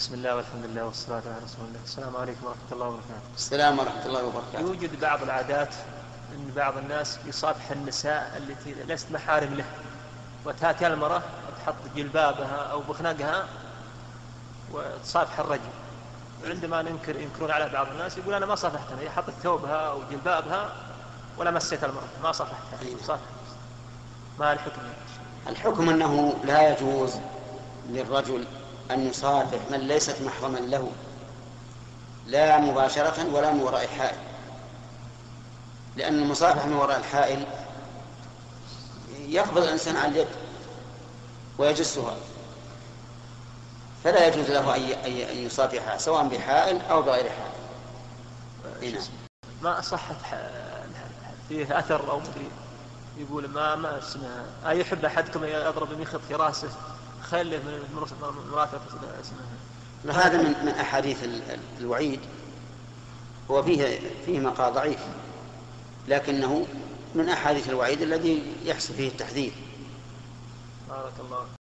بسم الله والحمد لله والصلاة على رسول الله. السلام عليكم ورحمة الله وبركاته. السلام ورحمة الله وبركاته. يوجد بعض العادات أن بعض الناس يصافح النساء التي ليست محارم له. وتأتي المرأة وتحط جلبابها أو بخنقها وتصافح الرجل. عندما ننكر ينكرون على بعض الناس يقول أنا ما صافحتها هي حطت ثوبها أو جلبابها ولا مسيت المرأة. ما صافحتها أيوة. صافح ما الحكم؟ الحكم أنه لا يجوز للرجل أن يصافح من ليست محرما له لا مباشرة ولا من وراء حائل لأن المصافحة من وراء الحائل يقبض الإنسان على اليد ويجسها فلا يجوز له أن يصافحها سواء بحائل أو بغير حائل. نعم. ما صحت فيه أثر أو يقول ما ما اسمه أيحب أحدكم يضرب بمخط في راسه خله من مرافقة اسمها هذا من من أحاديث الوعيد. هو فيه فيه مقال ضعيف. لكنه من أحاديث الوعيد الذي يحصل فيه التحذير. بارك الله